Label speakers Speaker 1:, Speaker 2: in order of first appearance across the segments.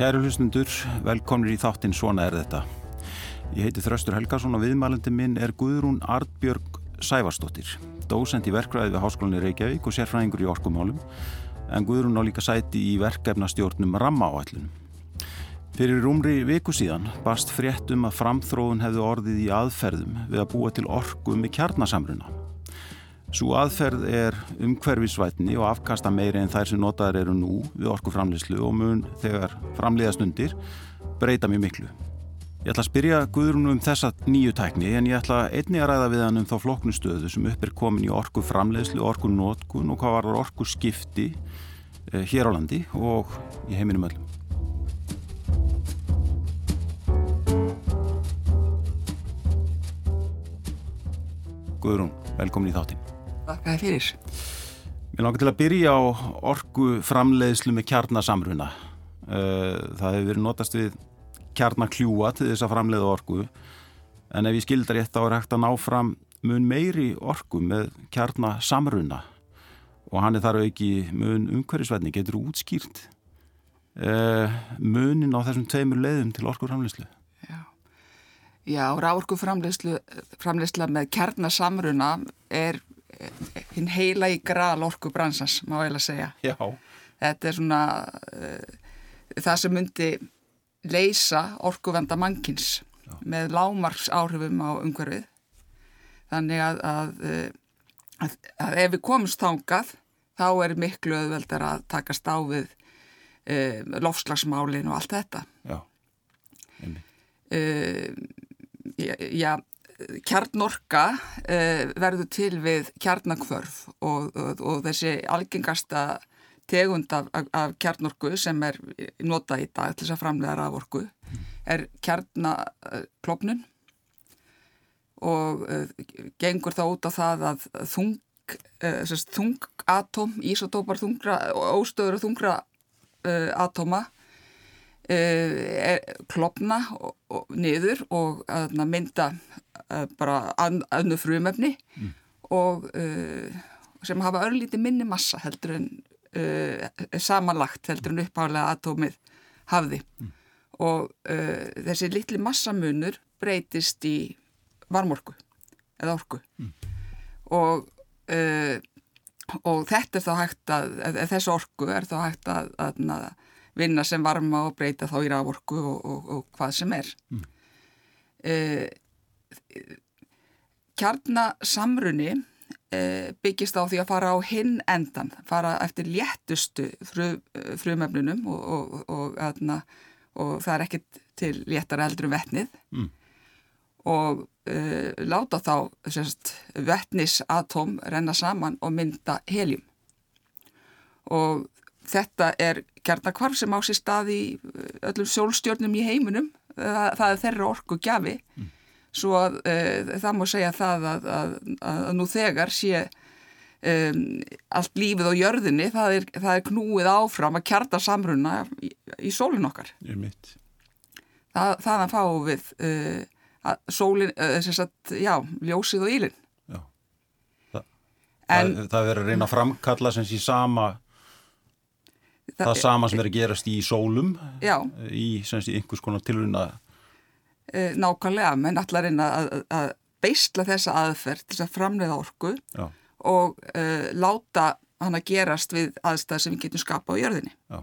Speaker 1: Kæru hlustundur, velkomnir í þáttinn Svona er þetta. Ég heiti Þraustur Helgarsson og viðmælandi minn er Guðrún Artbjörg Sævarsdóttir, dósend í verkræði við Háskólinni Reykjavík og sérfræðingur í orkumálum, en Guðrún á líka sæti í verkefnastjórnum Rammaáallunum. Fyrir rúmri viku síðan barst frétt um að framþróun hefði orðið í aðferðum við að búa til orku með kjarnasamruna. Svo aðferð er umhverfisvætni og afkasta meiri en þær sem notaðar eru nú við orkuframleyslu og mun þegar framleiðast undir breyta mjög miklu. Ég ætla að spyrja Guðrún um þessa nýju tækni en ég ætla einni að ræða við hann um þá floknustöðu sem upp er komin í orkuframleyslu, orkunótkun og hvað var orku skipti eh, hér á landi og í heiminum öllum. Guðrún, velkomin í þáttinn.
Speaker 2: Þakka þið fyrir.
Speaker 1: Mér langar til að byrja á orgu framleiðslu með kjarnasamruna. Eh, það hefur verið notast við kjarnakljúa til þess að framleiða orgu en ef ég skildar rétt á er hægt að ná fram mun meiri orgu með kjarnasamruna og hann er þar auki mun umhverfisvætni, getur útskýrt uh, munin á þessum tveimur leiðum til orgu framleiðslu.
Speaker 2: Já, Já ráorku framleysla með kjarnasamruna er hinn heila í gral orku bransans, má ég að segja.
Speaker 1: Já.
Speaker 2: Þetta er svona uh, það sem myndi leysa orkuvenda mannkins Já. með lámarks áhrifum á umhverfið. Þannig að, að, að, að ef við komumst þángað þá er miklu öðveldar að takast á við uh, lofslagsmálin og allt þetta.
Speaker 1: Já,
Speaker 2: uh, já, já kjarnorka uh, verður til við kjarnakvörf og, og, og þessi algengasta tegund af, af kjarnorku sem er notað í dag til þess að framlega raforku er kjarnaklopnun og uh, gengur þá út á það að þung, uh, þungatóm, ísotópar þungra, óstöður og þungra atóma klopna og, og niður og mynda bara annu frumefni mm. og sem hafa örlíti minni massa heldur en uh, samanlagt heldur en uppháðlega atómið hafði mm. og uh, þessi litli massamunur breytist í varmorku eða orku mm. og, uh, og þetta er þá hægt að, þessu orku er þá hægt að, að, að vinna sem varma og breyta þá í rávorku og, og, og hvað sem er mm. Kjarnasamrunni Eh, byggist á því að fara á hinn endan, fara eftir léttustu frum, frumöfnunum og, og, og, aðna, og það er ekkit til léttar eldur um vettnið mm. og uh, láta þá sérst, vettnisatóm renna saman og mynda heljum og þetta er kjarnakvarf sem á sér stað í öllum sólstjórnum í heiminum, það, það er þeirra orku gjafi mm svo að uh, það má segja það að, að, að nú þegar sé um, allt lífið á jörðinni, það er, það er knúið áfram að kjarta samruna í, í sólinn okkar. Það, það að fá við uh, sólinn, þess að, já, ljósið og ílinn. Já,
Speaker 1: Þa, en, það verður að reyna að framkalla sem sé sama það, það sama sem verður að gerast í sólum, já. í sé einhvers konar tilruna
Speaker 2: e, nákvæmlega, menn allar reyna að, að beisla þessa aðferð til að framleiða orku Já. og e, láta hann að gerast við aðstæð sem við getum skapa á jörðinni. Já.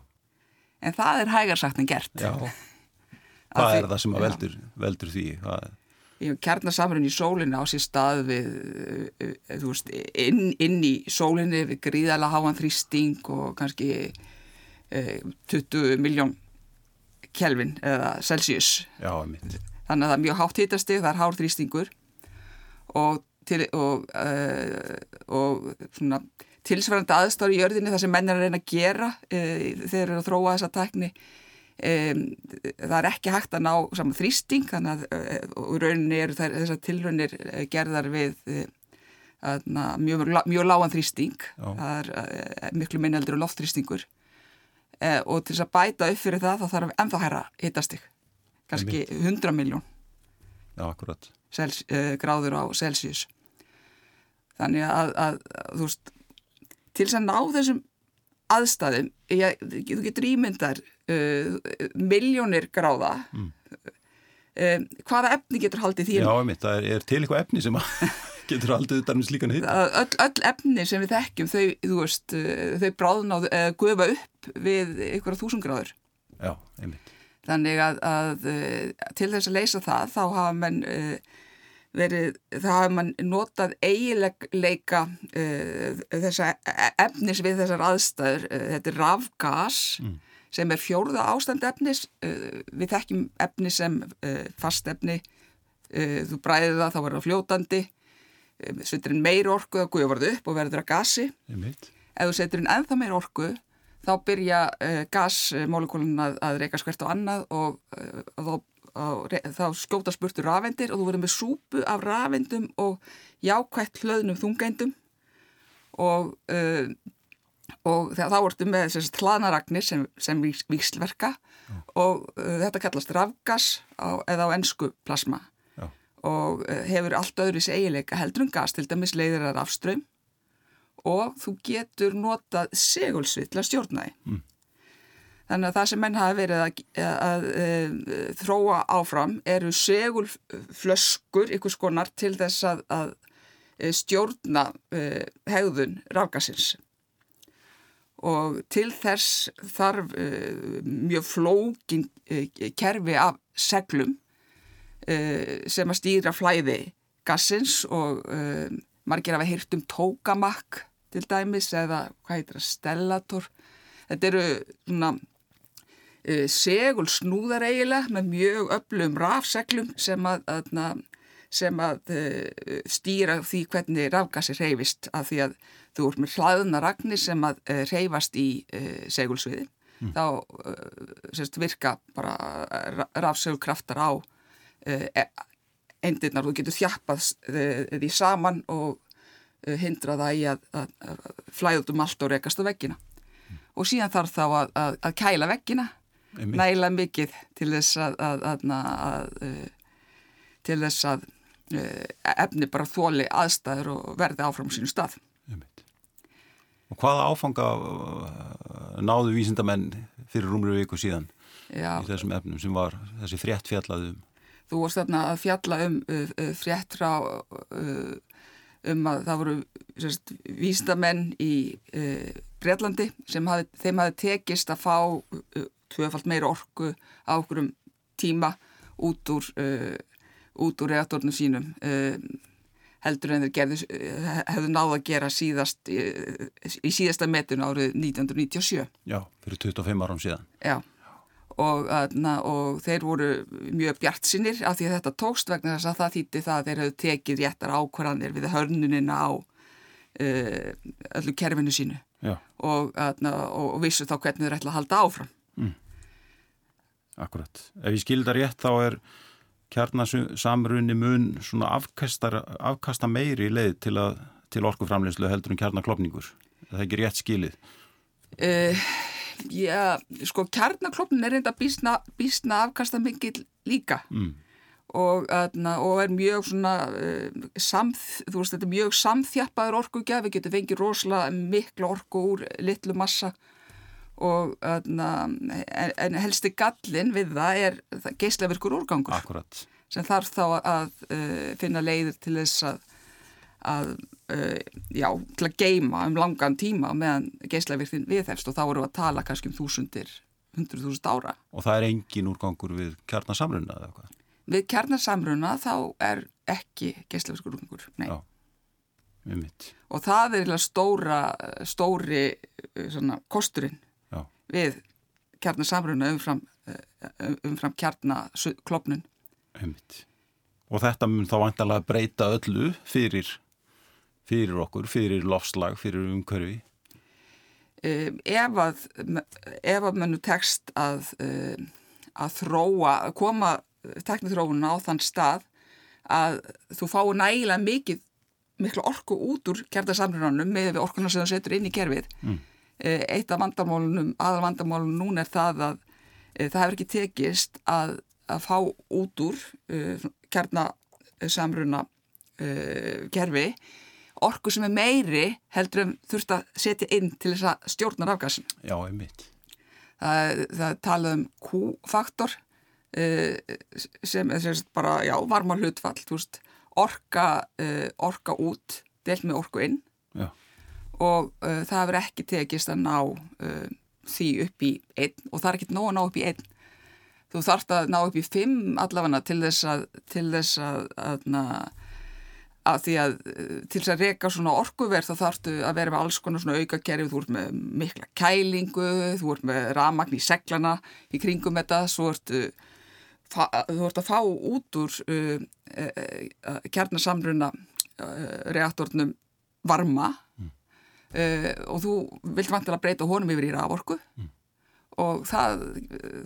Speaker 2: En það er hægarsagt en gert.
Speaker 1: Já. Hvað er það sem að veldur, veldur því?
Speaker 2: Kjarnasamrun í sólinni á sér stað við, e, veist, inn, inn í sólinni við gríðala háan þrýsting og kannski e, 20 miljón kelvin eða Celsius.
Speaker 1: Já, mitt
Speaker 2: þannig að það er mjög hátt hittasti, það er hár þrýstingur. Og, til, og, uh, og svona, tilsvarandi aðstári í jörðinni það sem menn er að reyna að gera uh, þeir eru að þróa þessa tækni um, það er ekki hægt að ná saman þrýsting þannig að uh, rauninni eru þessar tilraunir gerðar við mjög, mjög lágan þrýsting. Já. það er miklu minneldur og loftþrýstingur. Og til þess að bæta upp fyrir það þá þarf ennþá hæra hittastig kannski 100 miljón uh, gráður á Celsius þannig að, að, að þú veist til þess að ná þessum aðstæðum, ég, þú getur ímyndar uh, miljónir gráða mm. um, hvaða efni getur haldið því?
Speaker 1: Já, einmitt, það er, er til eitthvað efni sem getur haldið þetta með slíkan hitt.
Speaker 2: Öll, öll efni sem við þekkjum, þau, þú veist, þau bráðna og uh, gufa upp við einhverja þúsungráður.
Speaker 1: Já, einmitt.
Speaker 2: Þannig að, að til þess að leysa það, þá hafa menn verið, það hafa mann notað eigileika uh, þessa e, efnis við þessar aðstæður, uh, þetta er rafgas mm. sem er fjórða ástand efnis, uh, við þekkjum efni sem fast efni, þú bræðið það þá verður það fljótandi, setur inn meir orku þá guður það upp og verður það gasi, ef þú setur inn ennþá meir orku þá byrja gasmólekólun að, að reyka skvert á annað og, og þá þá skjóta spurtur rafendir og þú verður með súpu af rafendum og jákvægt hlöðnum þungeindum og, uh, og þá ertu með þessast hlaðnaragnir sem, sem víslverka Já. og uh, þetta kallast rafgas á, eða á ennsku plasma Já. og uh, hefur allt öðru í segileika heldur gas, til dæmis leiðir það rafströym og þú getur notað segulsvið til að stjórna þig. Mm. Þannig að það sem menn hafa verið að, að, að, að þróa áfram eru segulflöskur ykkur skonar til þess að stjórna uh, hegðun rafgasins. Og til þess þarf mjög flókin kerfi af seglum sem að stýra flæði gassins og margir hafa hýrt um tókamakk til dæmis eða hvað heitir það, stellator. Þetta eru svona uh, segul snúðar eiginlega með mjög öflum rafseglum sem að, að, sem að uh, stýra því hvernig rafgasi reyfist af því að þú ert með hlaðuna ragnir sem að uh, reyfast í segulsviði mm. þá sérst, virka bara rafsegulkraftar á endirnar og þú getur þjappað því saman og hindra það í að, að, að flæða út um allt og rekast á veggina. Mm. Og síðan þarf þá að, að kæla veggina næla mikið til þess að, að, að, að uh, til þess að uh, efni bara þóli aðstæður og verði áfram sínu stað.
Speaker 1: Og hvaða áfanga uh, náðu vísindamenn fyrir rúmri viku síðan Já. í þessum efnum sem var þessi frétt fjallaðum?
Speaker 2: Þú varst þarna að fjalla um frétt frá um að það voru sérst, vísindamenn í Breitlandi sem hafði, þeim hafi tekist að fá tvöfalt meira orku á okkurum tíma út úr, uh, út úr reaktornum sínum uh, heldur en þeir gerðu, uh, hefðu náða að gera síðast í, í síðasta metun árið 1997.
Speaker 1: Já, fyrir 25 árum síðan.
Speaker 2: Já, og, na, og þeir voru mjög bjart sinnir af því að þetta tókst vegna þess að það þýtti það að þeir hefðu tekið réttar ákvarðanir við hörnunina á uh, öllu kerfinu sínu og, na, og vissu þá hvernig þeir ætla að halda áfram. Mm.
Speaker 1: Akkurat. Ef ég skilda rétt þá er kjarnasamrunni mun svona afkasta meiri leið til, að, til orkuframleyslu heldur en kjarnaklopningur. Það er ekki rétt skilið.
Speaker 2: Uh, já, sko kjarnaklopnin er reynda bísna, bísna afkasta mikið líka. Mm. Og, aðna, og er mjög svona uh, samð, þú veist þetta er mjög samþjappaður orkugja, við getum fengið rosalega miklu orku úr litlu massa og en, en helsti gallin við það er geyslaverkur úrgangur
Speaker 1: Akkurat.
Speaker 2: sem þarf þá að uh, finna leiðir til þess að, að uh, já, til að geima um langan tíma meðan geyslaverkin viðhefst og þá eru að tala kannski um þúsundir, hundru þúsund ára.
Speaker 1: Og það er engin úrgangur við kjarnasamruna eða hvað?
Speaker 2: Við kjarnasamruna þá er ekki geyslaverkur úrgangur, nei. Já. Og það er stóra, stóri uh, svona, kosturinn við kjarnasamruna umfram, eh, umfram kjarnaklopnun.
Speaker 1: Og þetta mun þá vantanlega breyta öllu fyrir, fyrir okkur, fyrir lofslag, fyrir umhverfi?
Speaker 2: Um, ef að, ef að mannu tekst að, um, að þróa, að koma teknithrófunna á þann stað að þú fái nægilega mikið miklu orku út úr kjarnasamrunanum með orkuna sem það setur inn í kerfið. Mm. Eh, eitt af vandamálunum, aðal vandamálunum núna er það að e, það hefur ekki tekist að, að fá út úr kjarnasamruna e, kerfi orku sem er meiri heldur en þurft að setja inn til þess að stjórna rafgasin.
Speaker 1: Já, einmitt.
Speaker 2: Það, það tala um Q-faktor uh, sem er sérst bara, já, varma hlutfall, þú veist, orka, uh, orka út, delt með orku inn
Speaker 1: Já,
Speaker 2: og uh, það hefur ekki tekist að ná uh, því upp í einn og það er ekki nóg að ná upp í einn. Þú þarfst að ná upp í fimm allavega til þess að, til þess að, að, að því að til þess að reyka svona orkuverð þá þarfstu að vera með alls konar svona aukakerfi, þú ert með mikla kælingu, þú ert með ramagn í seglana í kringum þetta, svo ertu þú ert að fá út úr uh, uh, uh, kjarnasamruna reaktornum varma mm. og þú vilt vantilega breyta honum yfir í raforku mm. og það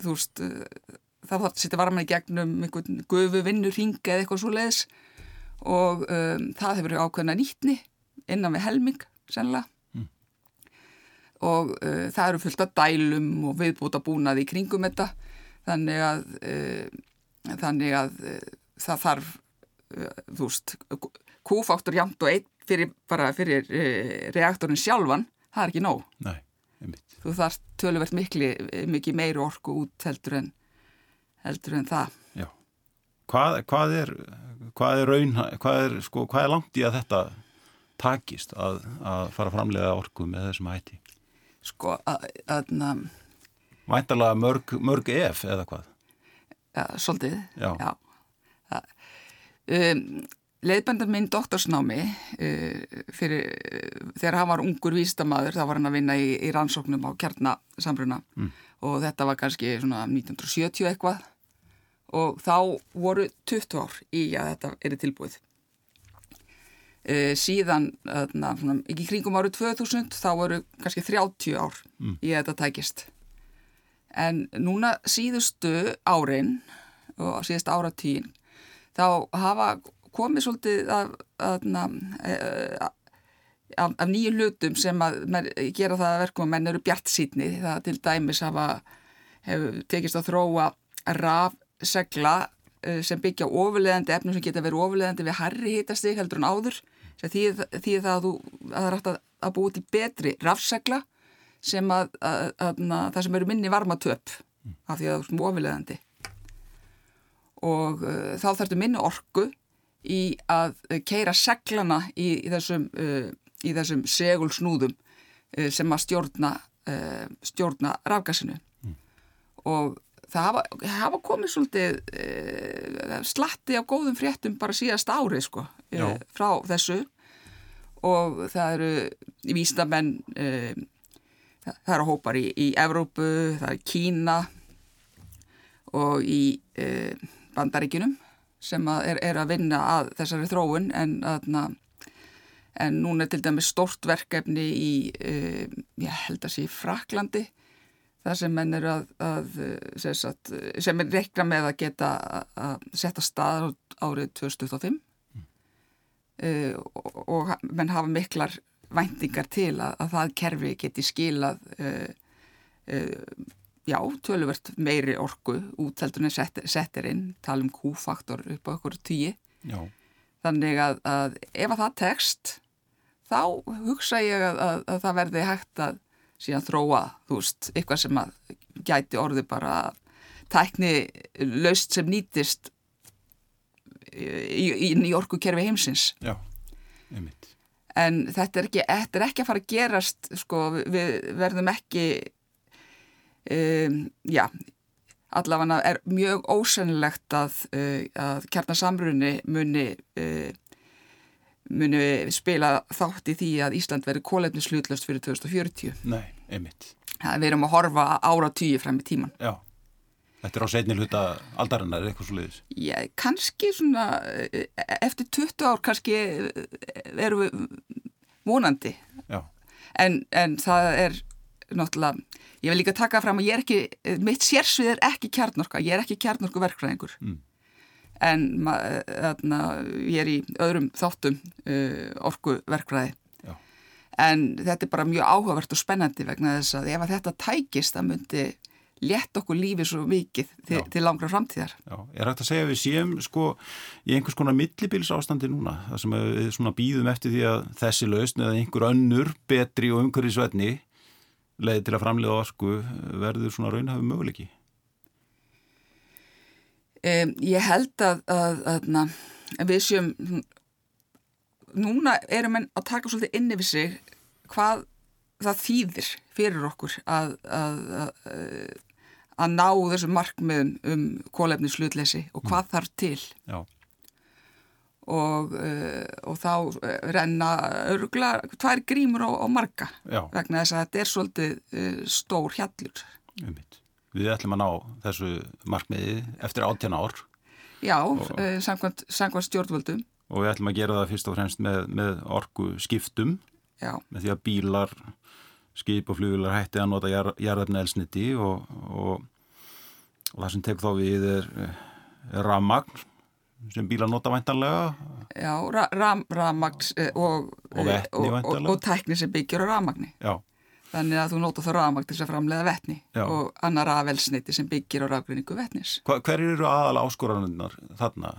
Speaker 2: þú veist það þarf að setja varma í gegnum einhvern gufu vinnur ringa eða eitthvað svo leiðis og um, það hefur ákveðna nýtni innan við helming sennilega. Mm. og uh, það eru fullt af dælum og viðbúta búnað í kringum þetta. Þannig að uh, þannig að uh, það þarf þú veist kúfaktur jamt og einn fyrir, bara fyrir reaktorin sjálfan það er ekki nóg.
Speaker 1: Nei, einmitt.
Speaker 2: þú þarf töluvert mikli mikið meiri orku út heldur en heldur en það.
Speaker 1: Já, hvað, hvað er hvað er raun, hvað er, sko, hvað er langt í að þetta takist að, að fara framlega orku með þessum hætti?
Speaker 2: Sko, að,
Speaker 1: Væntalega mörg, mörg ef eða hvað?
Speaker 2: Ja, svolítið,
Speaker 1: já.
Speaker 2: já. Um, Leðbendar minn doktorsnámi uh, fyrir, uh, þegar hann var ungur vístamæður þá var hann að vinna í, í rannsóknum á kjarnasamruna mm. og þetta var kannski svona 1970 eitthvað og þá voru 20 ár í að þetta er tilbúið. Uh, síðan, na, svona, ekki kringum árið 2000, þá voru kannski 30 ár mm. í að þetta tækist. En núna síðustu árin og síðust áratíðin, þá hafa komið svolítið af, af, af, af nýju hlutum sem að gera það að verkum að menn eru bjart sítni. Það til dæmis hafa, hefur tekist að þróa raf segla sem byggja ofulegandi efnum sem geta verið ofulegandi við harri hitastig heldur en áður því, því það að, þú, að það er hægt að, að búið til betri rafsegla sem að, að það sem eru minni varmatöp af því að það er ofulegandi og uh, þá þarfstu minni orku í að keira seglana í, í þessum, uh, í þessum segulsnúðum uh, sem að stjórna, stjórna rafgasinu mm. og það hafa, hafa komið svolítið e, slatti af góðum fréttum bara síðast árið sko e, frá þessu. Og það eru vísnamenn e, það eru hópar í, í Evrópu, það er Kína og í bandaríkinum sem að er, er að vinna að þessari þróun. En aðna en núna er til dæmis stort verkefni í, ég held að sé Fraklandi það sem menn eru að, að sagt, sem er reikna með að geta að setja stað árið 2025 mm. uh, og, og menn hafa miklar væntingar til að, að það kerfi geti skilað uh, uh, já, töluvert meiri orku útþeldunni set, settir inn. Tala um Q-faktor upp á okkur tíu þannig að, að ef að það tekst þá hugsa ég að það verði hægt að síðan þróa, þú veist, eitthvað sem að gæti orði bara tækni laust sem nýtist í, í nýjorku kerfi heimsins.
Speaker 1: Já, einmitt.
Speaker 2: En þetta er ekki, þetta er ekki að fara að gerast, sko, við verðum ekki, um, já, allavega er mjög ósennilegt að, uh, að kjarnasamrunni muni uh, muni spila þátt í því að Ísland veri kólefnislutlöst fyrir 2040.
Speaker 1: Nei, einmitt.
Speaker 2: Það við erum að horfa ára tíu frem í tíman.
Speaker 1: Já, þetta er á setni hluta aldarinnar, eitthvað svo leiðis.
Speaker 2: Já, kannski svona, eftir 20 ár kannski erum við vonandi.
Speaker 1: Já.
Speaker 2: En, en það er náttúrulega, ég vil líka taka fram að ég er ekki, mitt sérsvið er ekki kjarnorka, ég er ekki kjarnorku verkfræðingur. Mm en þarna, ég er í öðrum þáttum uh, orkuverkfræði Já. en þetta er bara mjög áhugavert og spennandi vegna þess að ef að þetta tækist það myndi létt okkur lífi svo mikið til, til langra framtíðar.
Speaker 1: Já, er hægt að segja að við séum sko í einhvers konar millibils ástandi núna, það sem við svona býðum eftir því að þessi lausn eða einhver önnur betri og umhverfisvetni leiði til að framlega orku verður svona raunhafi möguleiki?
Speaker 2: Um, ég held að, að, að, að við séum núna erum við að taka svolítið inn yfir sig hvað það þýðir fyrir okkur að, að, að, að ná þessu markmiðum um kólefni slutleysi og hvað mm. þarf til
Speaker 1: Já.
Speaker 2: og, uh, og þá renna örgla tvær grímur á, á marga
Speaker 1: Já.
Speaker 2: vegna þess að þetta er svolítið uh, stór hjallur
Speaker 1: Umvitt. Við ætlum að ná þessu markmiði eftir 18 ár.
Speaker 2: Já, uh, samkvæmt, samkvæmt stjórnvöldum.
Speaker 1: Og við ætlum að gera það fyrst og fremst með, með orgu skiptum
Speaker 2: Já.
Speaker 1: með því að bílar skip og flugular hætti að nota jarðarni elsniti og, og, og það sem tek þá við er, er rammagn sem bílar nota væntanlega.
Speaker 2: Já, ra ram, rammagn eh, og,
Speaker 1: og væntanlega.
Speaker 2: og tækni sem byggjar á rammagni
Speaker 1: Já
Speaker 2: Þannig að þú nota þá rammagn til að framlega vettni
Speaker 1: Já.
Speaker 2: og annar rafelsniti sem byggir á rafgrinningu vettnis
Speaker 1: Hva, Hver eru aðal áskoranunnar þarna?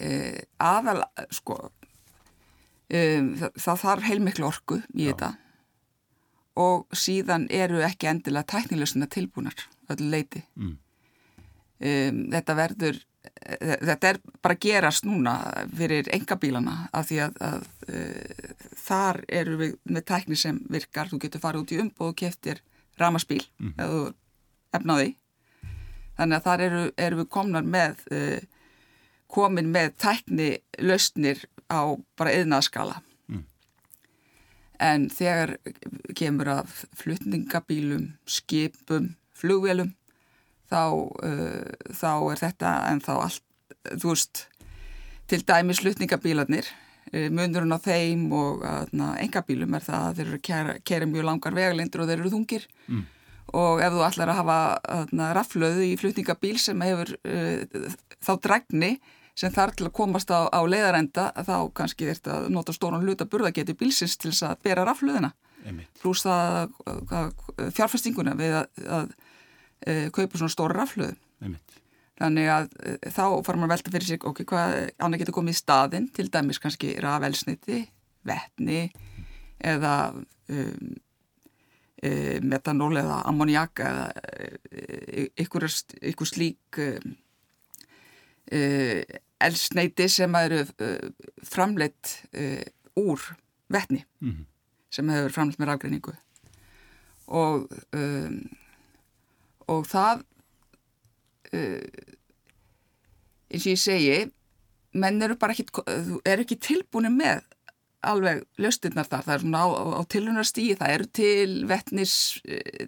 Speaker 2: Uh, aðal, sko um, það, það þarf heilmiklu orku í Já. þetta og síðan eru ekki endilega tæknilegsina tilbúnar öllu leiti
Speaker 1: mm.
Speaker 2: um, þetta verður þetta er bara gerast núna fyrir engabílana af því að, að uh, þar eru við með tækni sem virkar, þú getur farið út í umboð og keftir ramaspíl mm. eða þú efnaði þannig að þar eru, eru við komnar með uh, komin með tækni lausnir á bara eðnaðskala. Mm. En þegar kemur að flutningabílum, skipum, flugvelum, þá, uh, þá er þetta en þá allt, þú veist, til dæmis flutningabílarnir, uh, munurinn á þeim og engabílum er það að þeir eru að kera mjög langar vegalindur og þeir eru þungir. Mm. Og ef þú ætlar að hafa raflöðu í flutningabíl sem hefur uh, þá dregni sem þarf til að komast á, á leiðarenda þá kannski er þetta að nota stóran hluta burðageti bílsins til þess að bera rafluðina pluss það fjárfestinguna við að, að, að kaupa svona stóra rafluðu þannig að e, þá fara maður að velta fyrir sig ok, hvað annað getur komið í staðin til dæmis kannski rafelsniti vettni eða um, e, metanól eða ammoniak eða e, ykkur, ykkur slík um, Uh, elsneiti sem eru uh, framleitt uh, úr vettni mm -hmm. sem hefur framleitt með rafgreiningu. Og um, og það eins og ég segi menn eru bara ekki, er ekki tilbúinu með alveg lösturnar þar, það er svona á, á tilunarstíði, það eru til vettnis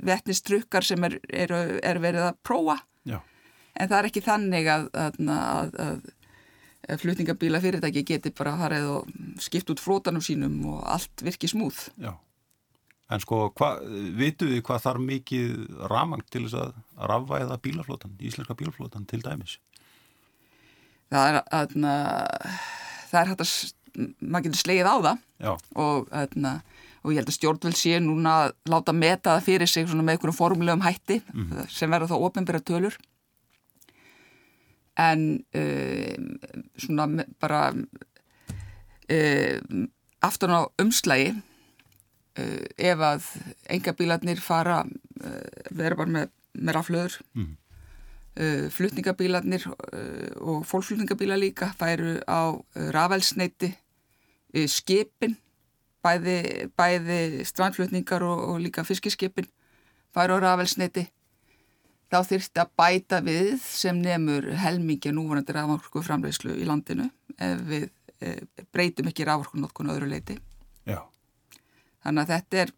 Speaker 2: vettnistrukkar sem er, er, er verið að prófa.
Speaker 1: Já.
Speaker 2: En það er ekki þannig að, að, að, að flutningabíla fyrirtæki geti bara farið og skipt út frótanum sínum og allt virki smúð.
Speaker 1: Já, en sko, vitu við hvað þarf mikið ramang til þess að rafvæða bílaflótan, íslenska bílaflótan til dæmis?
Speaker 2: Það er að, það er hægt að, maður getur slegið á það
Speaker 1: Já.
Speaker 2: og að og ég held að stjórnveld sé núna að láta meta það fyrir sig með einhverjum formulegum hætti mm -hmm. sem verður þá ofinbæra tölur en um, svona bara um, aftan á umslægi uh, ef að enga bílarnir fara uh, vera bara með, með raflöður mm. uh, flutningabílarnir uh, og fólkflutningabílar líka færu á rafelsneiti skipin bæði, bæði strandflutningar og, og líka fiskiskipin færu á rafelsneiti þá þyrfti að bæta við sem nefnur helmingja núvarandi rávorku framleyslu í landinu ef við breytum ekki rávorku notkun öðru leiti. Þannig að þetta er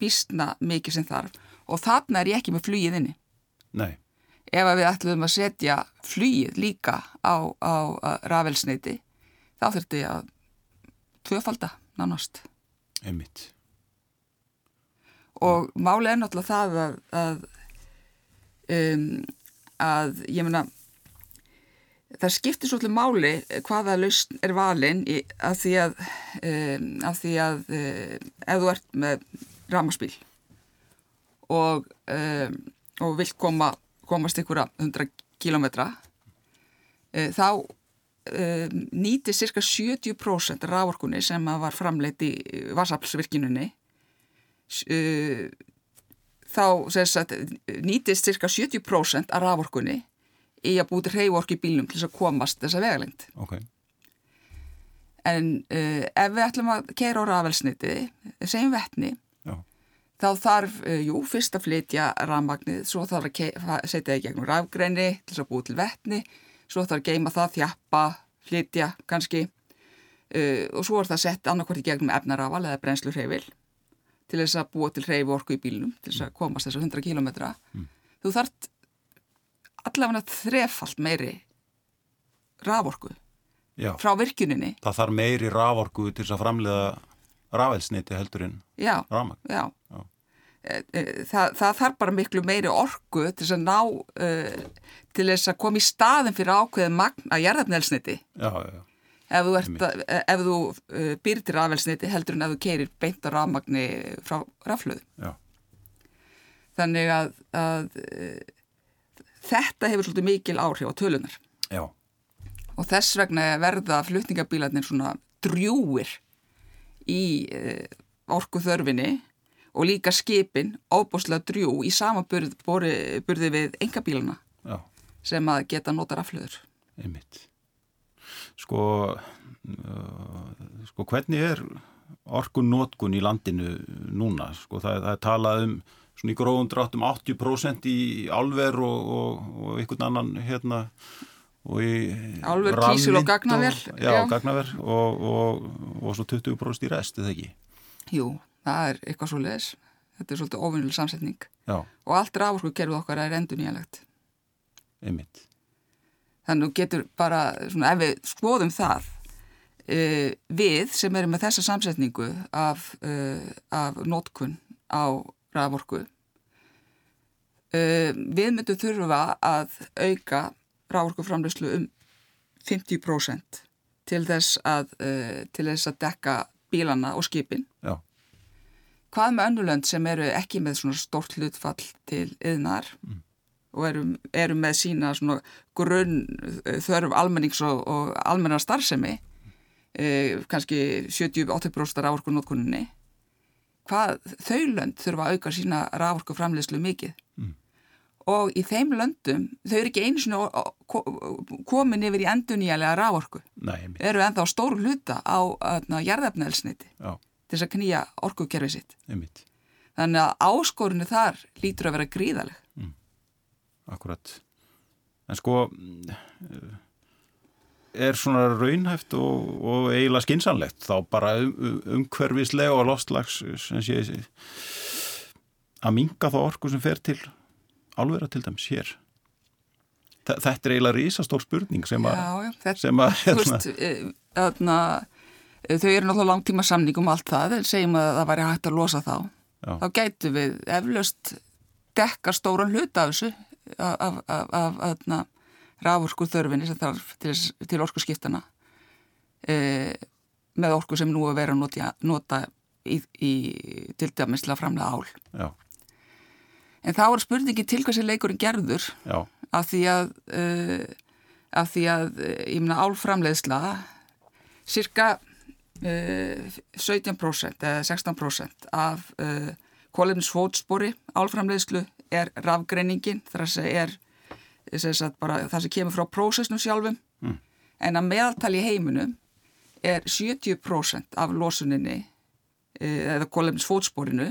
Speaker 2: býstna mikið sem þarf og þarna er ég ekki með flýið inni.
Speaker 1: Nei.
Speaker 2: Ef við ætlum að setja flýið líka á, á rafelsneiti þá þurfti að tvöfalda nánast.
Speaker 1: Emmitt.
Speaker 2: Og máli er náttúrulega það að, að um, að ég menna það skiptir svolítið máli hvaða lausn er valin í, að því að, um, að því að um, ef þú ert með ramaspíl og, um, og vilt koma, komast ykkur að 100 kilometra uh, þá um, nýti cirka 70% rávorkunni sem að var framleitt í vassaflsvirkinunni uh, þá nýtist cirka 70% af rávorkunni í að búti hreyvorki í bílnum til þess að komast þessa vegalengt.
Speaker 1: Okay.
Speaker 2: En uh, ef við ætlum að keira á rafelsniti, segjum vettni,
Speaker 1: Já.
Speaker 2: þá þarf, uh, jú, fyrst að flytja rafmagnið, svo þarf að setja það í gegnum rafgreini til þess að búi til vettni, svo þarf að geima það, þjappa, flytja kannski uh, og svo er það sett annarkvært í gegnum efnarafal eða brennslu hreyfil til þess að búa til hreyfi orku í bílnum, til þess að komast þess að 100 kilometra. Mm. Þú þarf allavega þrefalt meiri raforku
Speaker 1: Já.
Speaker 2: frá virkuninni.
Speaker 1: Það þarf meiri raforku til þess að framlega rafelsniti heldur en rafmagn.
Speaker 2: Já, já. E, e, það, það þarf bara miklu meiri orku til þess að ná uh, til þess að koma í staðin fyrir ákveðið magn að gerðarnelsniti.
Speaker 1: Já, já, já.
Speaker 2: Ef þú, að, ef þú uh, býr til rafelsniti heldur en ef þú keirir beint á rafmagni frá raflöðu.
Speaker 1: Já.
Speaker 2: Þannig að, að uh, þetta hefur svolítið mikil áhrif á tölunar.
Speaker 1: Já
Speaker 2: og þess vegna verða flutningabílarnir svona drjúir í uh, orku þörfinni og líka skipin ábúslega drjú í samanburði við engabíluna Já. sem að geta nota raflöður.
Speaker 1: Einmitt. Sko, uh, sko hvernig er orkunótkun í landinu núna? Sko það, það er talað um svona í gróðum dráttum 80% í álver og, og, og einhvern annan hérna
Speaker 2: Álver, kísil og gagnaver
Speaker 1: Já, já. gagnaver og, og, og svo 20% í rest, eða ekki?
Speaker 2: Jú, það er eitthvað svo leiðis þetta er svolítið ofinnileg samsetning
Speaker 1: já.
Speaker 2: og allt rávorku kerfið okkar er endur nýjalegt
Speaker 1: Einmitt
Speaker 2: Þannig getur bara, svona, ef við skoðum það uh, við sem erum með þessa samsetningu af, uh, af nótkun á rávorku uh, við myndum þurfa að auka rávorkuframlöslu um 50% til þess að, uh, til þess að dekka bílana og skipin.
Speaker 1: Já.
Speaker 2: Hvað með önnulönd sem eru ekki með svona stort hlutfall til yðnar mm. og eru, eru með sína svona grunn þörf almennings og, og almennar starfsemi, uh, kannski 70-80% rávorkunótkunninni, hvað þau lönd þurfa að auka sína rávorkuframlöslu mikið? Mm og í þeim löndum, þau eru ekki einu svona komin yfir í enduníalega rávorku. Eru ennþá stór hluta á jarðefnælsniti til þess að knýja orkukerfið sitt.
Speaker 1: Einmitt.
Speaker 2: Þannig að áskorinu þar lítur að vera gríðaleg. Mm.
Speaker 1: Akkurat. En sko er svona raunhæft og, og eiginlega skinsanlegt þá bara um, umhverfislega og sé að minga þá orku sem fer til álvera til dæmis hér þetta er eiginlega rísastór spurning sem að
Speaker 2: þau eru náttúrulega langtíma samning um allt það segjum að það væri hægt að losa þá já. þá gætu við eflaust dekka stóran hlut af þessu af, af, af, af rafurku þörfinni sem þarf til, til orku skiptana e, með orku sem nú er verið að nota, nota í, í til dæmis til að framlega ál
Speaker 1: Já
Speaker 2: En þá er spurningi til hvað sem leikurinn gerður
Speaker 1: Já.
Speaker 2: af því að, uh, af því að uh, ég meina álframleiðsla cirka uh, 17% eða 16% af kólefinsfótspori álframleiðslu er rafgreiningin þar að segja er sagt, bara, það sem kemur frá prósessnum sjálfum mm. en að meðaltali heiminum er 70% af losuninni eða kólefinsfótsporinu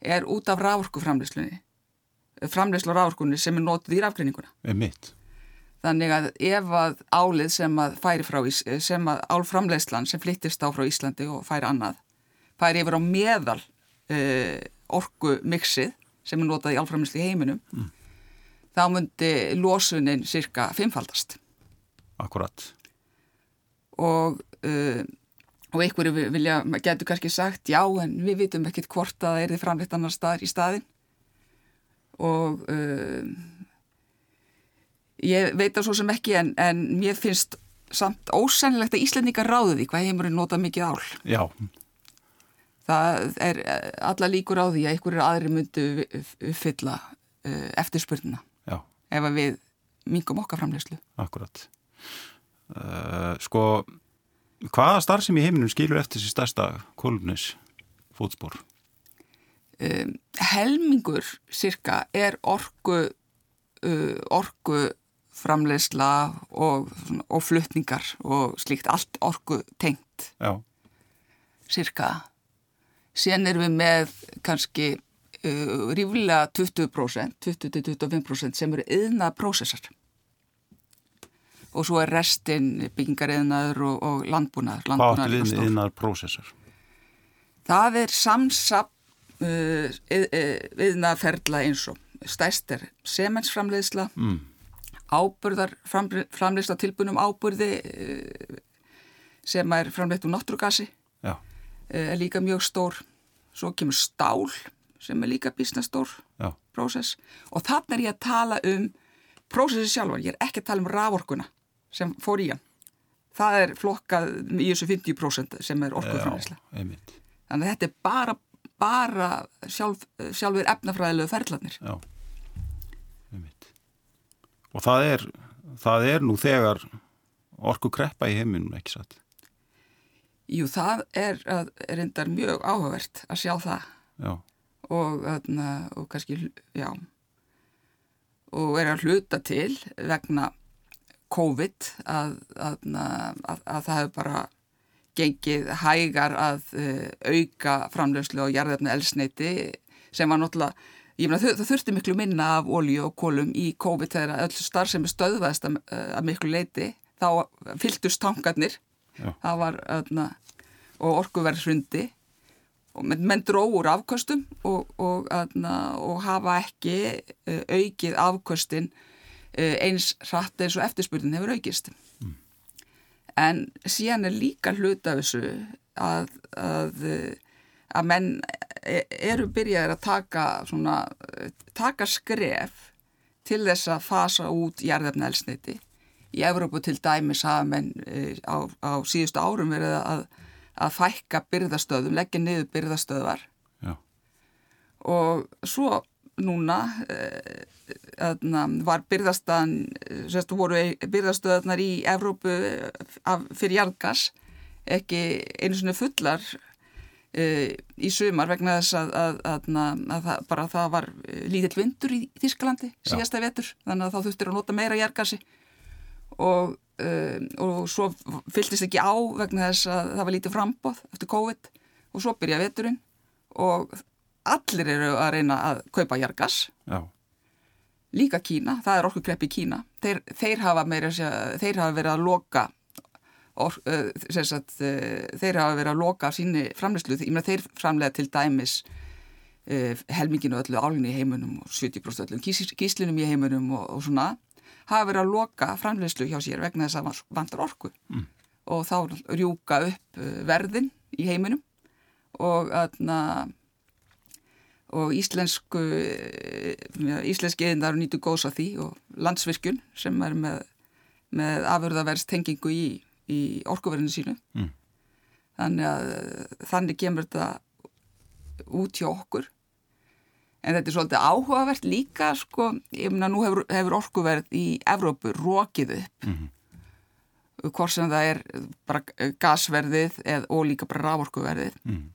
Speaker 2: er út af rávorkuframleiðslunni framleyslu ráðurkunni sem er nótið í rafgreininguna.
Speaker 1: Mitt.
Speaker 2: Þannig að ef að álið sem að færi frá, sem að álframleyslan sem flyttist á frá Íslandi og færi annað, færi yfir á meðal uh, orku mixið sem er notað í álframleyslu í heiminum, mm. Þá myndi losunin cirka fimmfaldast.
Speaker 1: Akkurat.
Speaker 2: Og, uh, og einhverju vilja, getur kannski sagt, já en við vitum ekkit hvort að það er þið framleitt annar staðar í staðin og uh, ég veit það svo sem ekki en, en mér finnst samt ósennilegt að Íslandingar ráði því hvað heimurinn nota mikið ál.
Speaker 1: Já.
Speaker 2: það er alla líkur á því að einhverjir aðri myndu uppfylla uh, eftirspurnina. Ef við mingum okkar framlegslu.
Speaker 1: Akkurat. Uh, sko, hvaða starf sem í heiminum skilur eftir þessi stærsta kolumnis fótspór?
Speaker 2: Um, helmingur cirka er orgu, uh, orgu framlegsla og, og flutningar og slíkt allt orgu tengt.
Speaker 1: Já.
Speaker 2: Cirka. Sen erum við með kannski uh, ríflega 20%, 20-25% sem eru yðna prósessar. Og svo er restin byggingariðnaður og, og landbúnaður.
Speaker 1: Hvað með yðnaðar prósessar?
Speaker 2: Það er samsap uh, yðnaðferðla eins og stæst er semensframleiðsla,
Speaker 1: Mm.
Speaker 2: áburðar framleiðsla tilbunum áburði uh, sem er framleiðt úr náttúrugasi,
Speaker 1: Já.
Speaker 2: uh, er líka mjög stór. Svo kemur stál sem er líka bísna stór
Speaker 1: Já.
Speaker 2: prósess og þannig er ég að tala um prósessi sjálfar, ég er ekki að tala um raforkuna sem fór í hann. Það er flokkað í þessu 50% sem er
Speaker 1: einmitt.
Speaker 2: Þannig að þetta er bara, bara sjálf, sjálfur efnafræðilegu ferðlarnir.
Speaker 1: Já, einmitt. Og það er, það er nú þegar orku kreppa í heiminum, ekki satt?
Speaker 2: Jú, það er, er reyndar mjög áhugavert að sjá það
Speaker 1: Já.
Speaker 2: Og, og kannski, já, og er að hluta til vegna COVID að, að, að, að það hefur bara gengið hægar að uh, auka framlegslu og jarðefni elsneiti sem var náttúrulega, ég meina það þurfti miklu minna af ólíu og kólum í COVID þegar öll starf sem er stöðvæðist að, að miklu leiti, þá fylltust tankarnir,
Speaker 1: Já.
Speaker 2: það var öðna, og orkuverðsrundi menn, menn dróur afkvöstum og, og, öðna, og hafa ekki uh, aukið afkvöstin uh, eins hratt eins og eftirspurnin hefur aukist. En síðan er líka hluta af þessu að, að, að menn e- eru byrjaðir að taka, svona, taka skref til þess að fasa út jarðefna elsniti. Í Evrópu til dæmis hafa menn á, á síðustu árum verið að, að fækka byrðastöðum, leggja niður byrðastöðvar.
Speaker 1: Já.
Speaker 2: og svo núna eh, aðna, var byrðastöðan sérstu voru byrðastöðarnar í Evrópu af, fyrir jarðgas ekki einu svona fullar eh, í sumar vegna þess að, að, að, að það, bara það var lítill vindur í Þísklandi síðasta vetur þannig að þá þurftir að nota meira jarðgasi. Og, uh, og svo fylltist ekki á vegna þess að það var lítið frambóð eftir COVID og svo byrja veturinn og allir eru að reyna að kaupa jargas,
Speaker 1: Já.
Speaker 2: líka Kína, það er okkur krepp í Kína, þeir, þeir, hafa meira, þeir hafa verið að loka or, uh, sagt, uh, þeir hafa verið að loka síni framleyslu, þeir framlega til dæmis uh, helminginu öllu álinu í heimunum og 70% öllum kís, kíslinum í heimunum og, og svona hafa verið að loka framleyslu hjá sér vegna þess að vantar orku.
Speaker 1: Mm.
Speaker 2: og þá rjúka upp uh, verðin í heiminum. Og aðna og íslensku íslenski eðindar nýtu góðs að því. Og landsvirkjun sem er með, með afurðaverðstengingu í, í orkuverðinu sínu.
Speaker 1: Mm.
Speaker 2: þannig að þannig kemur þetta út hjá okkur en þetta er svolítið áhugavert líka sko, ég meina nú hefur, hefur orkuverð í Evrópu rókið upp
Speaker 1: Mhm.
Speaker 2: hvort sem það er bara gasverðið eð, og líka bara rávorkuverðið
Speaker 1: Mm.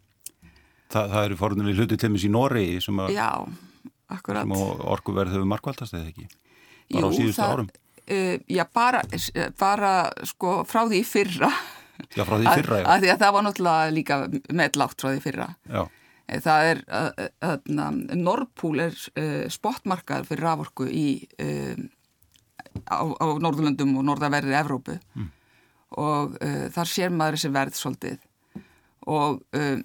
Speaker 1: Þa, það eru forðunlega hluti til mér í Noregi sem, að,
Speaker 2: Já, akkurat
Speaker 1: sem orkuverð hefur markvaldast eða ekki? Bara á síðustu
Speaker 2: það,
Speaker 1: árum?
Speaker 2: Uh, já, bara, bara sko frá því fyrra
Speaker 1: Já, frá því fyrra,
Speaker 2: að, að því að það var náttúrulega líka meðlátt frá því fyrra
Speaker 1: Já,
Speaker 2: það er að Norrpúl er uh, spotmarkað fyrir raforku í uh, á, á Norðurlöndum og Norðaverðir Evrópu.
Speaker 1: Mm.
Speaker 2: og uh, þar sér maður þessi verð svolítið. Og uh,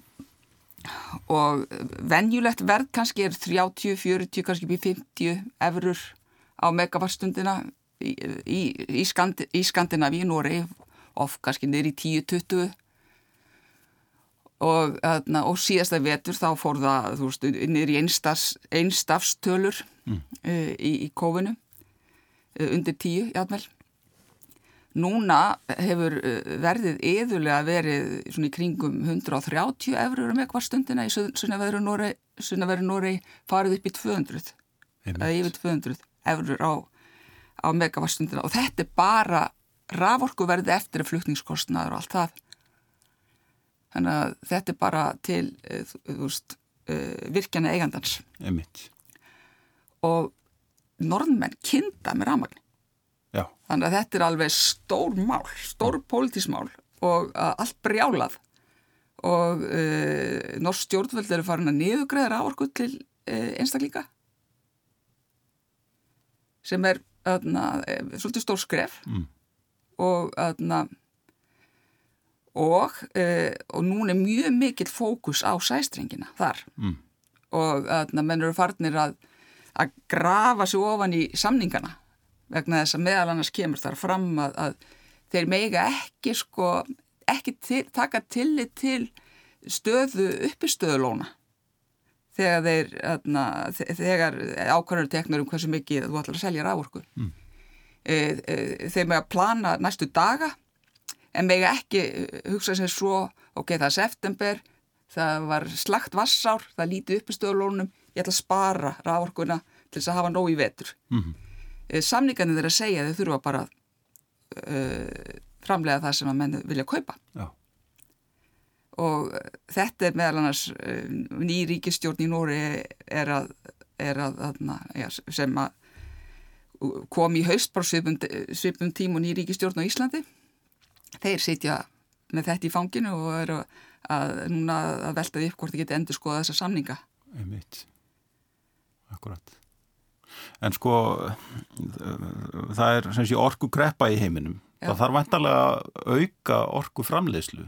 Speaker 2: og venjulegt verð kannski er 30, 40, kannski upp í 50 efurur á megavarstundina í, í, í, Skandi, í Skandinavíu, Nóri of kannski niður í 10-20 og, aðna, og síðasta vetur þá fór það þú veist, einstafs, einstafstölur
Speaker 1: Mm.
Speaker 2: uh, í, í kófinu uh, undir 10 játmel Núna hefur uh, verðið yðurlega verið svona í kringum 130 eurur um eitthvað stundina í sunnaveru Norei farið upp í 200 eða yfir 200 eurur á, á megavattstundina og þetta er bara raforku verði eftir flutningskostnaður og allt það. Þannig að þetta er bara til uh, þú veist, uh, virkjana eigandans.
Speaker 1: Emitt.
Speaker 2: Og norðmenn kynnta með ramagn.
Speaker 1: Já.
Speaker 2: Þannig að þetta er alveg stór mál, stór pólitísmál og uh, allt brjálað og uh, norsk stjórnvöld eru farin að niðugræða ráorku til uh, einstaklíka sem er öðna, svolítið stór skref mm. og öðna, og, og núna er mjög mikill fókus á sæstrengina þar mm. og menn eru farnir að, að grafa sér ofan í samningana vegna þess að meðal annars kemur þar fram að, að þeir meiga ekki sko, ekki til, taka tillit til stöðu uppistöðulóna þegar þeir atna, þegar ákvarður teknur um hversu mikið þú ætlar að selja rávorku mm. e, e, þeir með að plana næstu daga en með ekki hugsa sér svo ok, það er september það var slagt vassár, það líti uppistöðulónum ég ætla að spara rávorkuna til þess að hafa nóg í vetur mm. Eh, samningarnir þeirra segja þau þurfa bara uh, framlega það sem að menn vilja kaupa Já. og þetta er meðal annars uh, ný ríkistjórn í Nóri er að, er að, að ja, sem að kom í haust bara svipum, svipum tím og ný ríkistjórn á Íslandi þeir sitja með þetta í fanginu og eru að núna að velta upp hvort þið geti endur skoða þessa samninga.
Speaker 1: Einmitt. Akkurat. En sko það er sem sé orku greppa í heiminum. Já. það þarf vantarlega að auka orku framleiðslu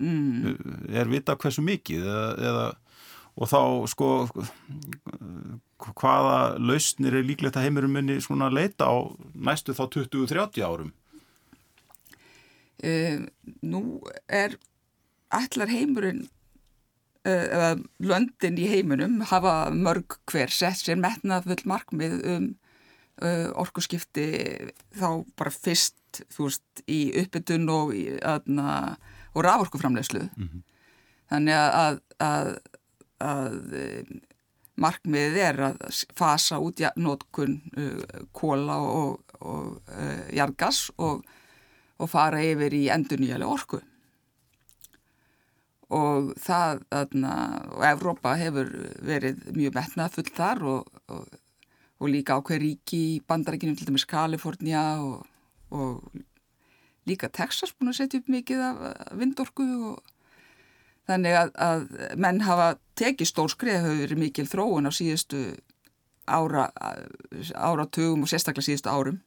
Speaker 1: mm. er vita hversu mikið eða, eða og þá sko hvaða lausnir er líklegt að heimurum minni svona leita á næstu þá 20-30 árum
Speaker 2: uh, Nú er allar heimurinn Eh, eða löndin í heiminum hafa mörg hver sett sér metnað full markmið um uh, orkuskipti þá bara fyrst þú veist í uppbytun og, og raforkuframlegslu mm -hmm. þannig að, að, að eh, markmiðið er að fasa út nótkun uh, kóla og, og uh, jargas og, og fara yfir í endurnýjali orku. Og það, þarna, og Evrópa hefur verið mjög metnað full þar og, og, og líka ákveð ríki í bandarækinu, til dæmis Kalifornia og, og líka Texas búin að setja upp mikið af vindorku og þannig að, að menn hafa tekið stór skrið, hefur verið mikil þróun á síðustu ára, áratugum og sérstaklega síðustu árum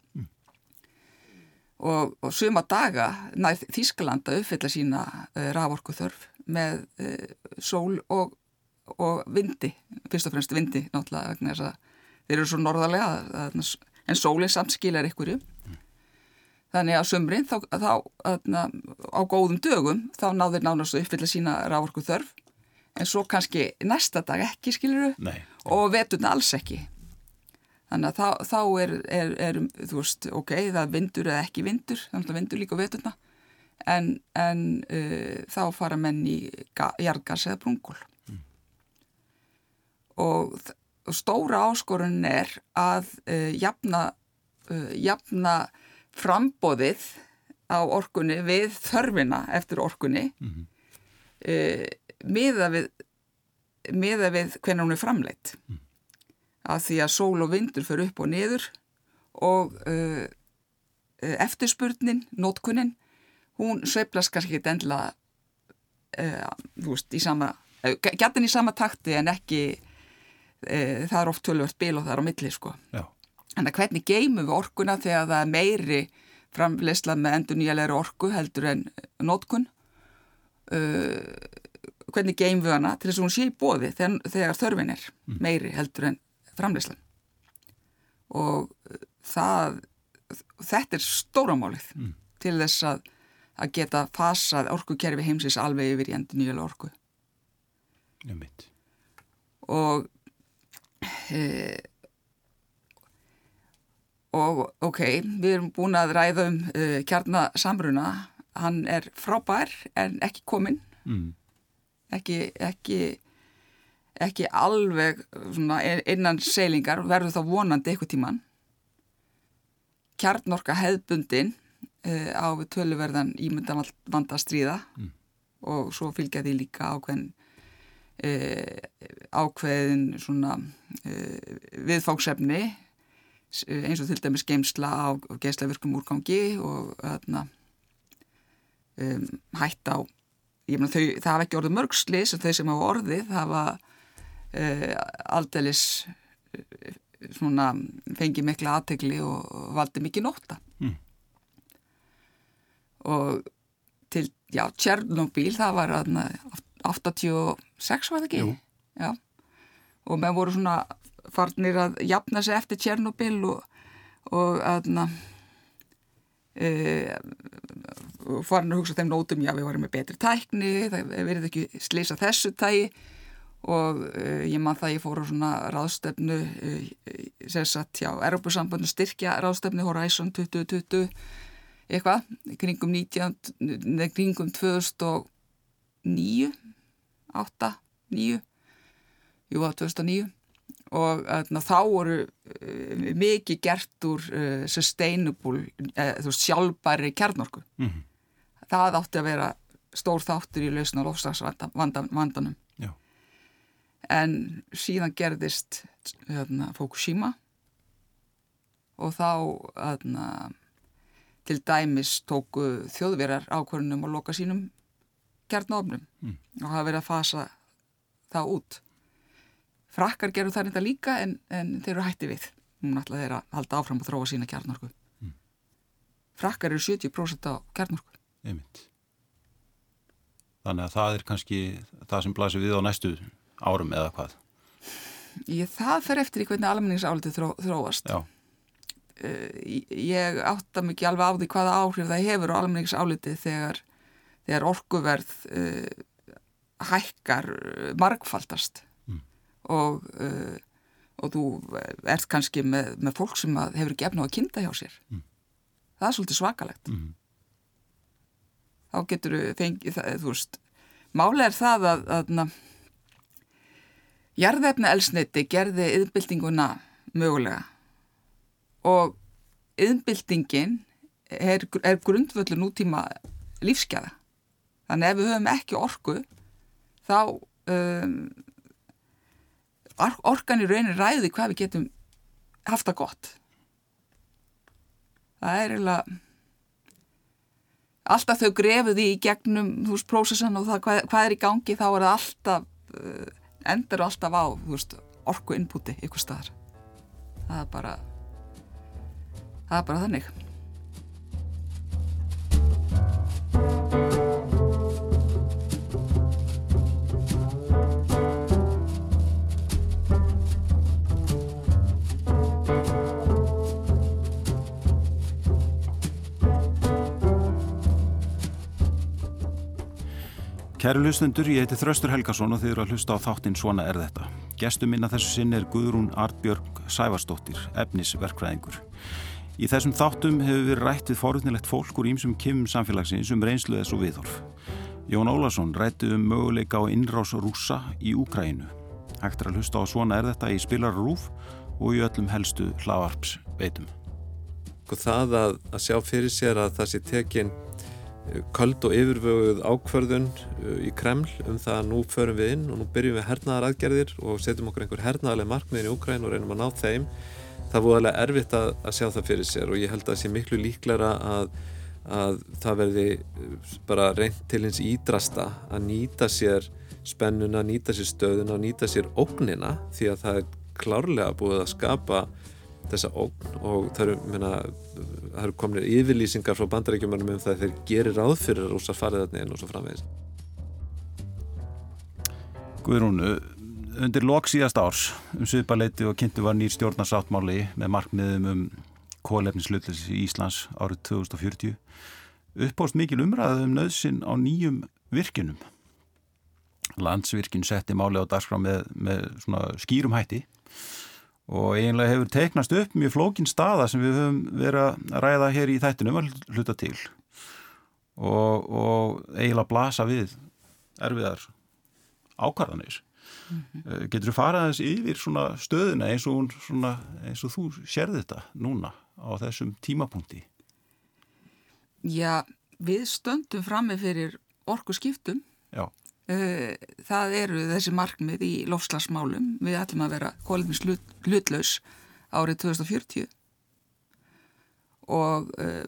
Speaker 2: mm. og suma daga næð Þísklanda uppfylla sína uh, raforku þörf með uh, sól og, og vindi, fyrst og fremst vindi náttúrulega vegna þess að þeir eru svo norðarlega en sólinn samt skilar ykkurju þannig að sömrin þá, þá aðna, á góðum dögum þá náður nánast að uppfylla sína rávorku þörf en svo kannski næsta dag ekki skiluru og veturna alls ekki þannig að þá, þá er, er, er þú veist, ok, það vindur eða ekki vindur, þannig að vindur líka veturna en, en uh, þá fara menn í jargas eða brungul mm. og, og stóra áskorun er að uh, jafna, uh, jafna frambóðið á orkunni við þörfina eftir orkunni mm -hmm. miða við miða við hvernig hún er framleitt mm. Að því að sól og vindur fyrir upp og niður og eftirspurnin, nótkunnin hún sveiflas kannski ekki endla uh, veist, í sama uh, gætin í sama takti en ekki uh, það er oft tölvöld bíl og það er á milli sko. En að hvernig geymum við orkuna þegar það er meiri framleysla með endur nýjalegri orku heldur en nótkun hvernig geymum við hana til þess að hún sé í bóði þegar, þegar þörfin er mm. meiri heldur en framleyslan og það þetta er stóramálið mm. til þess að að geta fasað orkukerfi heimsins alveg yfir í endur nýjulega orku.
Speaker 1: Ég mynd.
Speaker 2: Og, e, og ok, við erum búin að ræða um uh, kjarnasamruna hann er frábær en ekki kominn mm. ekki, ekki ekki alveg innan seilingar verður þá vonandi eitthvað tíman kjarnorka hefðbundin uh, á við töluverðan ímyndan vanda að stríða mm. og svo fylgja því líka ákveðin uh, ákveðin svona uh, viðfáksefni eins og til dæmis geimsla á geislavirkum úrgangi og þarna um, hætt á mena, þau, það hafa ekki orðið mörgslis þau sem hafa orðið hafa uh, aldeilis uh, svona fengið mikla aðtegli og, og valdi mikið nótta mm. og til, já, Tjernobyl það var aðna 86 var það ekki? Jú. Já, og með voru svona farnir að jafna sig eftir Tjernobyl og, og aðna e, farin að hugsa þeim nótum, já við varum með betri tækni, það verið ekki slisa þessu tægi og uh, ég man það ég fór á svona ráðstefnu uh, sem satt hjá Europasambandinu styrkja ráðstefnu Horizon 2020 eitthvað, kringum 19, neð kringum 2009 8, 9 jú að 2009 og ætna, þá voru uh, mikið gert úr sustainable, þú sjálfbæri kjarnorku. Mm -hmm. það átti að vera stór þáttur í lausna lofslagsvandanum en síðan gerðist hérna, Fukushima og þá hérna, til dæmis tóku þjóðverjar ákvörnum að loka sínum kjarnofnum mm. og hafa verið að fasa það út frakkar gerur það reynda líka en, en þeir eru hætti við hún ætla þeir að halda áfram og þróa sína kjarnorku mm. frakkar eru 70% á kjarnorku
Speaker 1: Einmitt. Þannig að það er kannski það sem blæsir við á næstu árum eða hvað?
Speaker 2: Ég, það fer eftir í hvernig almenningsálitið þró, þróast. Já. Uh, ég átta mikið alveg á því hvaða áhrif það hefur á almenningsálitið þegar, þegar orkuverð uh, hækkar uh, margfaldast mm. og, og þú ert kannski með, með fólk sem hefur efna á að kynnta hjá sér. Mm. Það er svolítið svakalegt. Mm. Þá getur þú fengið, þú veist, málega er það að, að, að Jarðefna elsniti gerði yðnbildinguna mögulega og yðnbildingin er, er grundvöldu nútíma lífskeða. Þannig ef við höfum ekki orku þá um, orkan í raunin ræði hvað við getum haft það gott. Það er eiginlega alltaf þau grefuði í gegnum þú veist prósessan og það hvað, hvað er í gangi þá er það alltaf uh, endur alltaf á veist, orku innbúti ykkur staðar. Það er bara það er bara þannig
Speaker 1: Kæru hlustendur, ég heiti Þraustur Helgason og þið eru að hlusta á þáttinn Svona er þetta. Gestur minna þessu sinn er Guðrún Artbjörg Sævarsdóttir, efnisverkfræðingur. Í þessum þáttum hefur við rætt við forutnilegt fólk úr ímsum kymum samfélagsins um reynslu þess og viðhorf. Jón Ólason rætti um möguleika á innrás rúsa í Úkrænu. Hægt er að hlusta á Svona er þetta í Spilar Rúf og í öllum helstu hlavarps veitum.
Speaker 3: Það að, að sjá fyrir sér að það sé tekinn köld og yfirvöguð ákvörðun uh, í Kreml um það að nú förum við inn og nú byrjum við hernaðar aðgerðir og setjum okkur einhver hernaðarlega markmiðin í Ukræn og reynum að ná þeim. Það er búinlega erfitt að, að sjá það fyrir sér og ég held að það sé miklu líklara að, að það verði uh, bara reynd til hins ídrasta að nýta sér spennuna, nýta sér stöðuna, nýta sér ógnina því að það er klárlega búið að skapa þessa ógn og það eru, minna, það eru komin yfirlýsingar frá bandarækjumanum um það að þeir gerir ráð fyrir að rúsa farið þarna inn og svo framvegis.
Speaker 1: Guðrún, undir lok síðast árs um Suðbaleiti og kynntu var nýr stjórnarsáttmáli með markmiðum um kólefnislutlis í Íslands árið 2040 uppást mikil umræðið um nöðsin á nýjum virkinum. Landsvirkin setti máli á dagskrá með, með skýrum hætti og eiginlega hefur teiknast upp mjög flókin staða sem við höfum verið að ræða hér í þættinum að hluta til. Og, og eiginlega blasa við erfiðar ákvarðanir. Mm -hmm. getur þú farað þess yfir svona stöðuna eins og, svona, eins og þú sérði þetta núna á þessum tímapunkti?
Speaker 2: Já, við stöndum frammi fyrir orku skiptum
Speaker 1: Já.
Speaker 2: Eh, það eru þessi markmið í lofslagsmálum við ætlum að vera kólumins hlutlaus árið 2040 og uh,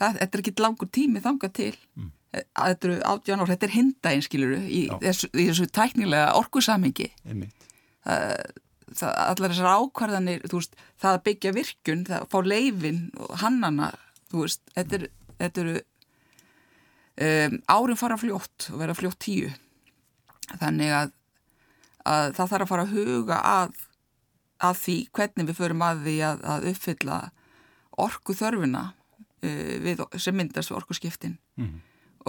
Speaker 2: það, þetta er ekki langur tími þanga til. Mm. þetta eru átján ár, þetta er hindægin skiluru í þessu, í þessu tæknilega orkusamingi allar þessar ákvarðanir veist, það að byggja virkun, það að fá leifin og hannana, veist þetta eru um, árin fara fljótt og vera fljótt tíu. Þannig að, að það þarf að fara að huga að, að því hvernig við förum að því að, að uppfylla orku þörfina uh, við, sem myndast við orku skiptin mm -hmm.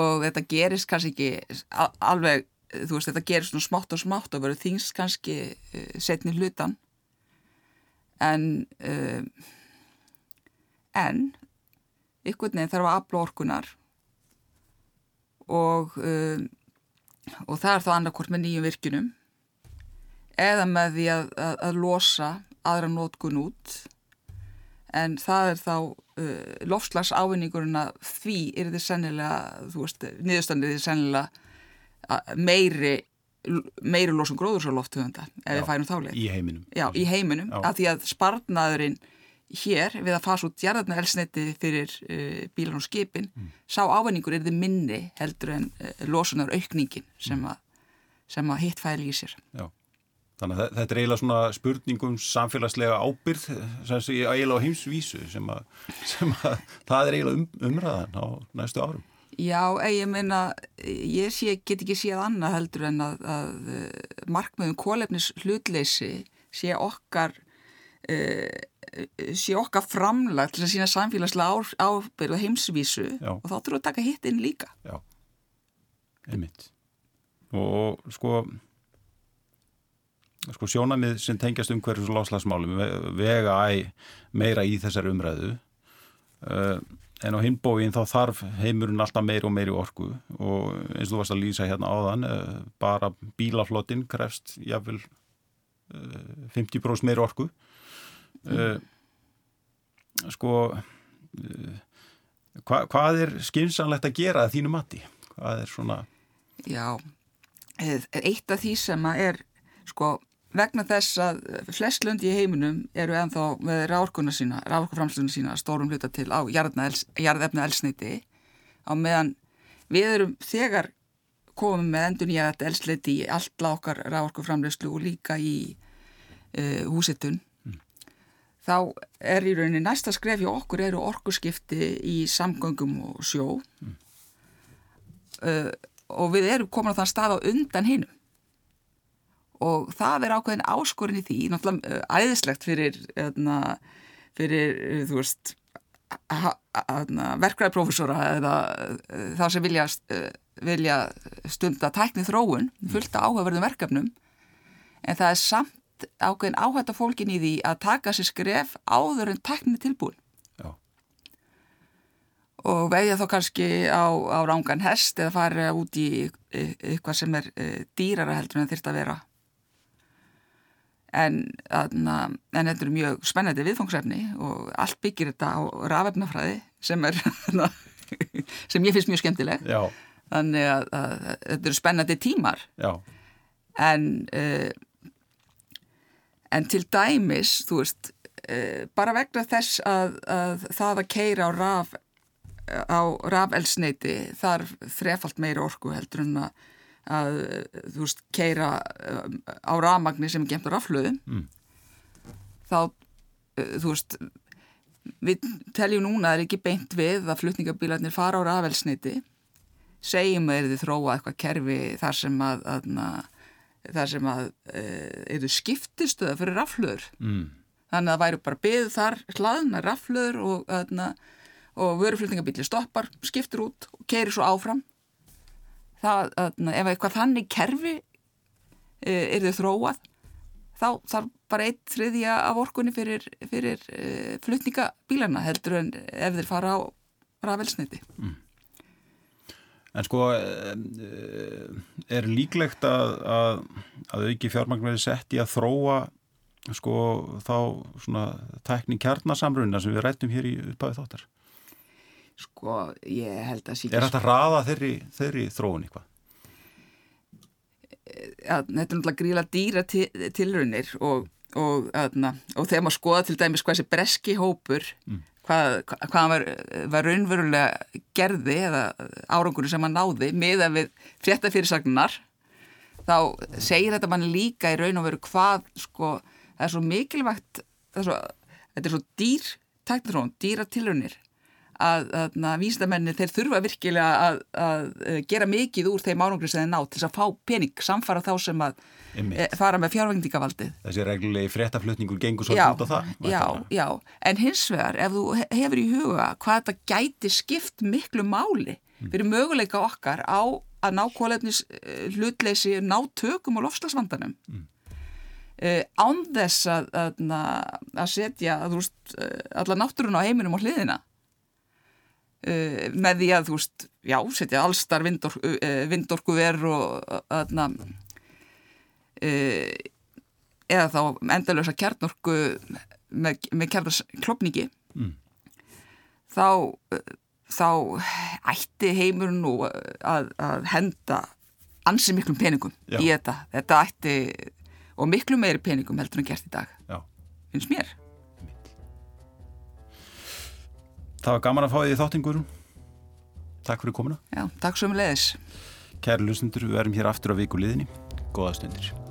Speaker 2: og þetta gerist kannski ekki alveg, þú veist þetta gerist svona smátt og smátt og verður þings kannski uh, setni hlutan en uh, en ykkur nefn þarf að afla orkunar og, um, og það er þá annarkort með nýjum virkunum eða með því að, að, að losa aðra nótkun út en það er þá uh, lofslags ávinningurinn að því er þið sennilega, þú veist, niðurstandið er sennilega meiri meiri losum gróðursáloftuðunda ef við færum þáleið.
Speaker 1: Í heiminum.
Speaker 2: Já, í heiminum, Já. að því að sparnaðurinn hér við að fasa út jarðarna elsneti fyrir uh, bílan og skipin mm. sá ávenningur er þið minni heldur en uh, losunar aukningin sem að, sem að hitt fæli í sér.
Speaker 1: Já, þannig að þetta er eiginlega svona spurningum samfélagslega ábyrð sem sé eiginlega á heimsvísu sem að, sem að það er eiginlega um, umræðan á næstu árum.
Speaker 2: Já, ég meina, ég sé, get ekki séð annað heldur en að, að uh, markmiðum kólefnis hlutleysi sé okkar sé okkar framlag til að sína samfélagslega ábyrð og heimsvísu Já. og þá þurfum við að taka hitt inn líka.
Speaker 1: Já, einmitt. Og sko sko sjónamið sem tengjast um hverjus láslagsmálum vega æg meira í þessar umræðu. Uh, en á hinbóin þá þarf heimurinn alltaf meiri og meiri orku. Og eins og þú varst að lýsa hérna áðan uh, bara bílaflottin krefst jáfnvel uh, 50% meiri orku uh, sko uh, hva, hvað er skynsanlegt að gera þínu mati? Hvað er svona
Speaker 2: Já, eitt af því sem að er sko vegna þess að flest löndi í heiminum eru ennþá með ráðkuna sína ráðkuframsluna sína stórum hluta til á jarðefna elsneiti á meðan við erum þegar komum með endur nýja elsleiti í allt okkar ráðkuframlöslu og líka í uh, húsitun þá er í rauninni næsta skref hjá okkur eru orkuskipti í samgöngum og sjó. Mm. uh, og við erum komin á þann stað á undan hinnum og það er ákveðin áskorinn í því, náttúrulega uh, æðislegt fyrir, öðna, hérna, fyrir uh, þú veist verkvæðarprofessora eða uh, þá sem vilja, vilja stunda tæknið þróun, fullt áhugaverðum verkefnum. En það er samt ákveðin áhætta fólkin í því að taka sér skref áður en tekni tilbúin Já. og veðja þá kannski á, á rángan hest eða fara út í eitthvað sem er e, dýrara heldur en þurft að vera en, aðna, en þetta er mjög spennandi viðfangsefni og allt byggir þetta á rafefnafræði sem er sem ég finnst mjög skemmtileg
Speaker 1: Já.
Speaker 2: þannig að, að, að þetta eru spennandi tímar
Speaker 1: Já.
Speaker 2: en en en til dæmis, þú veist e, bara vegna þess að, að það að keira á raf á rafelsneiti þarf þrefalt meiri orku heldur en að, að þú veist, keira eh, á rafmagni sem er gemt á raflöðum mm. þá e, þú veist við teljum núna að það er ekki beint við að flutningabílarnir fara á rafelsneiti segjum að þið þróa eitthvað kerfi þar sem að, að þar sem að eða skiptistuða fyrir raflöður mm. þannig að það væri bara byggð þar hlaðna raflöður og, og vöruflutningabíli stoppar skiptur út og keirir svo áfram það, aðna, ef eitthvað þannig kerfi e, er þau þróað þá þarf bara eitt þriðja af orkunni fyrir, fyrir uh, flutningabílana heldur en ef þeir fara á rafelsniti. Mm.
Speaker 1: En sko, er líklegt að, að, að auki fjármagn verið sett í að þróa sko þá svona tækning kjarnasamruna sem við rættum hér í uppæðu þáttar?
Speaker 2: Sko, ég held að
Speaker 1: síkast... Er þetta að raða þeirri, þeirri þróun eitthvað?
Speaker 2: Ja, þetta er náttúrulega gríla dýra tilraunir og, og, og, og þegar maður skoða til dæmis hvað þessi breski hópur mm hvað, hvað var, var raunverulega gerði eða árangur sem hann náði miða við fréttafyrirsagnar þá segir þetta mann líka í raun og veru hvað sko, það er svo mikilvægt er svo, þetta er svo dýr tæknarón, dýra tilraunir að, að, að vísindamenni þeir þurfa virkilega að, að gera mikið úr þeim árangri sem þeir ná til að fá pening samfara þá sem að e, fara með fjárvægndingavaldið.
Speaker 1: Þessi reglulegi fréttaflutningur gengur svolítið út á það.
Speaker 2: Já, já, en hins vegar ef þú hefur í huga hvað þetta gæti skipt miklu máli mm. fyrir möguleika okkar á að ná kólefnis e, hlutleysi, ná tökum og lofslagsvandanum mm. uh, án þess að, að setja að, veist, alla náttúrun á heiminum og hliðina Uh, með því að þú veist, já, setja allstar vindorku, uh, vindorku verð og aðna uh, eða þá endalösa kjarnorku með, með kjarnarsklopningi mm. þá þá ætti heimurinn nú að, að henda ansi miklum peningum já. í þetta þetta ætti, og miklu meiri peningum heldur en gert í dag já. finnst mér
Speaker 1: Það var gaman að fá því þáttingur Takk fyrir komuna.
Speaker 2: Já, takk svo um leiðis
Speaker 1: Kæri lusendur, við erum hér aftur á viku liðinni. Góða stundir